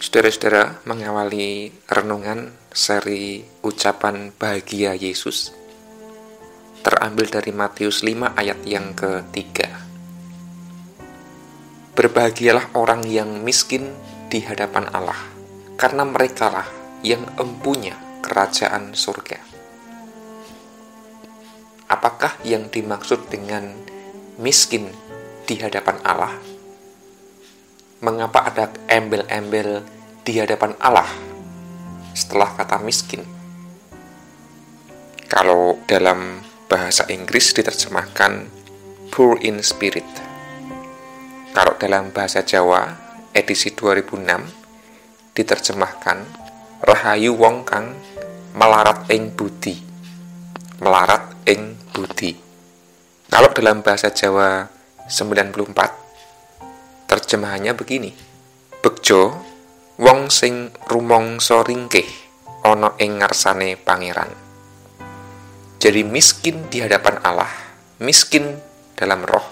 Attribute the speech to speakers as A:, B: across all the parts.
A: Saudara-saudara, mengawali renungan seri ucapan bahagia Yesus terambil dari Matius 5 ayat yang ketiga. Berbahagialah orang yang miskin di hadapan Allah, karena merekalah yang empunya kerajaan surga. Apakah yang dimaksud dengan miskin di hadapan Allah? Mengapa ada embel-embel di hadapan Allah setelah kata miskin. Kalau dalam bahasa Inggris diterjemahkan poor in spirit. Kalau dalam bahasa Jawa edisi 2006 diterjemahkan Rahayu wong kang melarat ing budi. Melarat ing budi. Kalau dalam bahasa Jawa 94 Terjemahannya begini. Bekjo wong sing rumangsa ringkih ana ing ngarsane pangeran. Jadi miskin di hadapan Allah, miskin dalam roh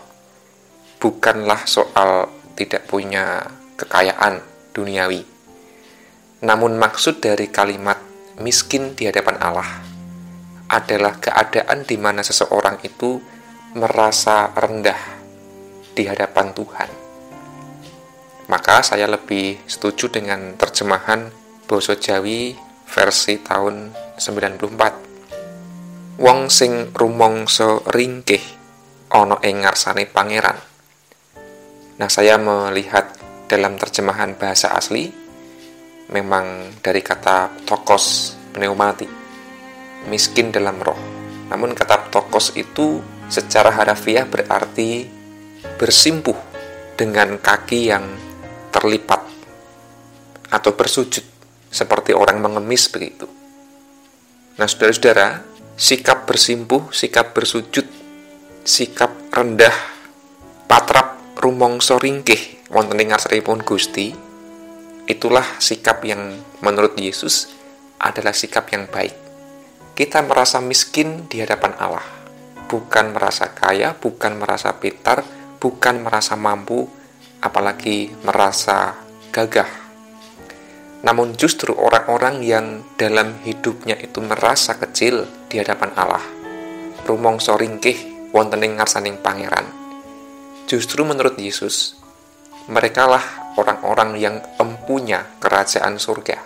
A: bukanlah soal tidak punya kekayaan duniawi. Namun maksud dari kalimat miskin di hadapan Allah adalah keadaan di mana seseorang itu merasa rendah di hadapan Tuhan maka saya lebih setuju dengan terjemahan Boso Jawi versi tahun 94. Wong sing rumongso ringkih ono ing ngarsane pangeran. Nah, saya melihat dalam terjemahan bahasa asli memang dari kata tokos pneumati miskin dalam roh. Namun kata tokos itu secara harafiah berarti bersimpuh dengan kaki yang terlipat atau bersujud seperti orang mengemis begitu. Nah, saudara-saudara, sikap bersimpuh, sikap bersujud, sikap rendah, patrap rumongso ringkih wonten ing ngarsanipun Gusti, itulah sikap yang menurut Yesus adalah sikap yang baik. Kita merasa miskin di hadapan Allah, bukan merasa kaya, bukan merasa pintar, bukan merasa mampu, apalagi merasa gagah. Namun justru orang-orang yang dalam hidupnya itu merasa kecil di hadapan Allah, rumongso ringkih wonten ing ngarsaning pangeran. Justru menurut Yesus, merekalah orang-orang yang empunya kerajaan surga.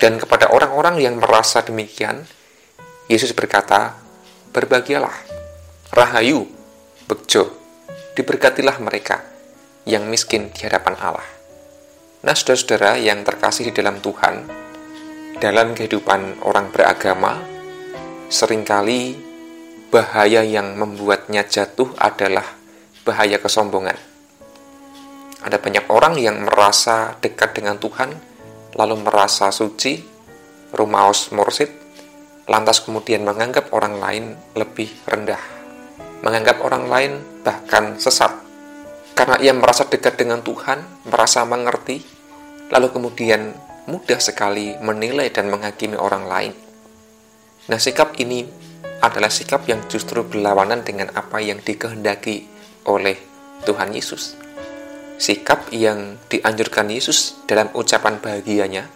A: Dan kepada orang-orang yang merasa demikian, Yesus berkata, "Berbahagialah, rahayu, bejo, diberkatilah mereka yang miskin di hadapan Allah. Nah, saudara-saudara yang terkasih di dalam Tuhan, dalam kehidupan orang beragama, sering kali bahaya yang membuatnya jatuh adalah bahaya kesombongan. Ada banyak orang yang merasa dekat dengan Tuhan, lalu merasa suci, rumaos mursid, lantas kemudian menganggap orang lain lebih rendah, menganggap orang lain bahkan sesat karena ia merasa dekat dengan Tuhan, merasa mengerti, lalu kemudian mudah sekali menilai dan menghakimi orang lain. Nah, sikap ini adalah sikap yang justru berlawanan dengan apa yang dikehendaki oleh Tuhan Yesus. Sikap yang dianjurkan Yesus dalam ucapan bahagianya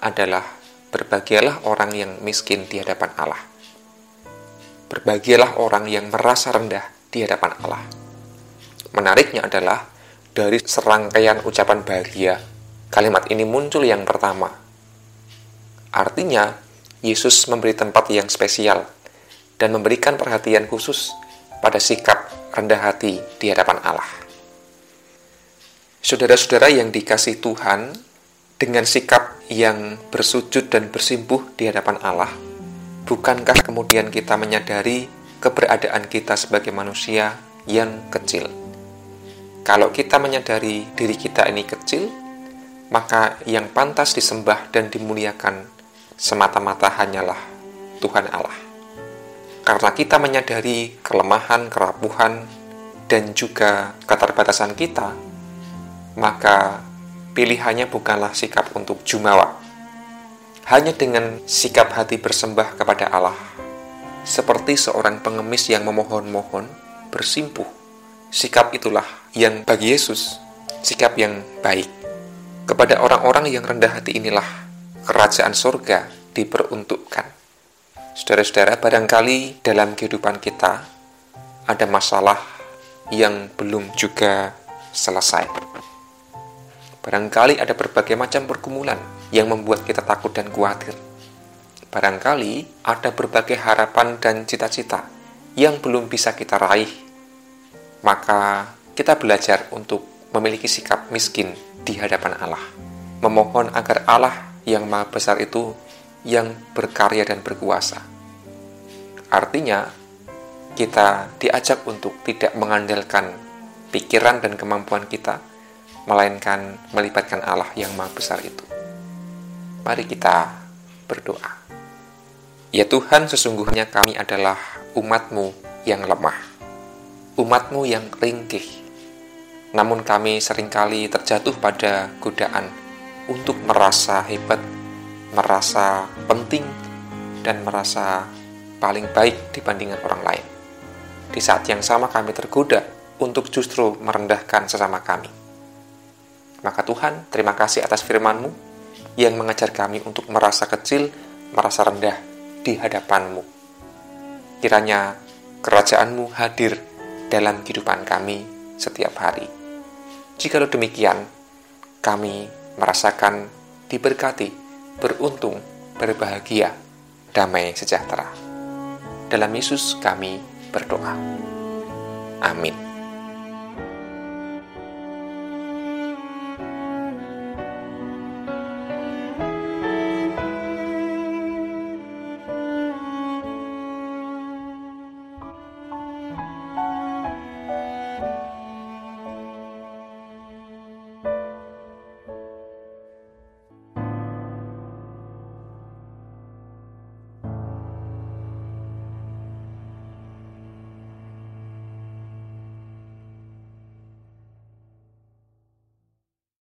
A: adalah berbahagialah orang yang miskin di hadapan Allah. Berbahagialah orang yang merasa rendah di hadapan Allah Menariknya adalah dari serangkaian ucapan bahagia, kalimat ini muncul yang pertama. Artinya, Yesus memberi tempat yang spesial dan memberikan perhatian khusus pada sikap rendah hati di hadapan Allah. Saudara-saudara yang dikasih Tuhan, dengan sikap yang bersujud dan bersimpuh di hadapan Allah, bukankah kemudian kita menyadari keberadaan kita sebagai manusia yang kecil? Kalau kita menyadari diri kita ini kecil, maka yang pantas disembah dan dimuliakan semata-mata hanyalah Tuhan Allah. Karena kita menyadari kelemahan, kerapuhan, dan juga keterbatasan kita, maka pilihannya bukanlah sikap untuk jumawa. Hanya dengan sikap hati bersembah kepada Allah, seperti seorang pengemis yang memohon-mohon, bersimpuh Sikap itulah yang bagi Yesus sikap yang baik. Kepada orang-orang yang rendah hati inilah kerajaan surga diperuntukkan. Saudara-saudara, barangkali dalam kehidupan kita ada masalah yang belum juga selesai. Barangkali ada berbagai macam pergumulan yang membuat kita takut dan khawatir. Barangkali ada berbagai harapan dan cita-cita yang belum bisa kita raih. Maka kita belajar untuk memiliki sikap miskin di hadapan Allah. Memohon agar Allah yang maha besar itu yang berkarya dan berkuasa. Artinya, kita diajak untuk tidak mengandalkan pikiran dan kemampuan kita, melainkan melibatkan Allah yang maha besar itu. Mari kita berdoa. Ya Tuhan, sesungguhnya kami adalah umatmu yang lemah, umatmu yang ringkih. Namun kami sering kali terjatuh pada godaan untuk merasa hebat merasa penting dan merasa paling baik dibandingkan orang lain. Di saat yang sama kami tergoda untuk justru merendahkan sesama kami. Maka Tuhan, terima kasih atas firman-Mu yang mengajar kami untuk merasa kecil, merasa rendah di hadapan-Mu. Kiranya kerajaan-Mu hadir dalam kehidupan kami setiap hari. Jika demikian, kami merasakan diberkati beruntung, berbahagia, damai sejahtera. Dalam Yesus kami berdoa. Amin.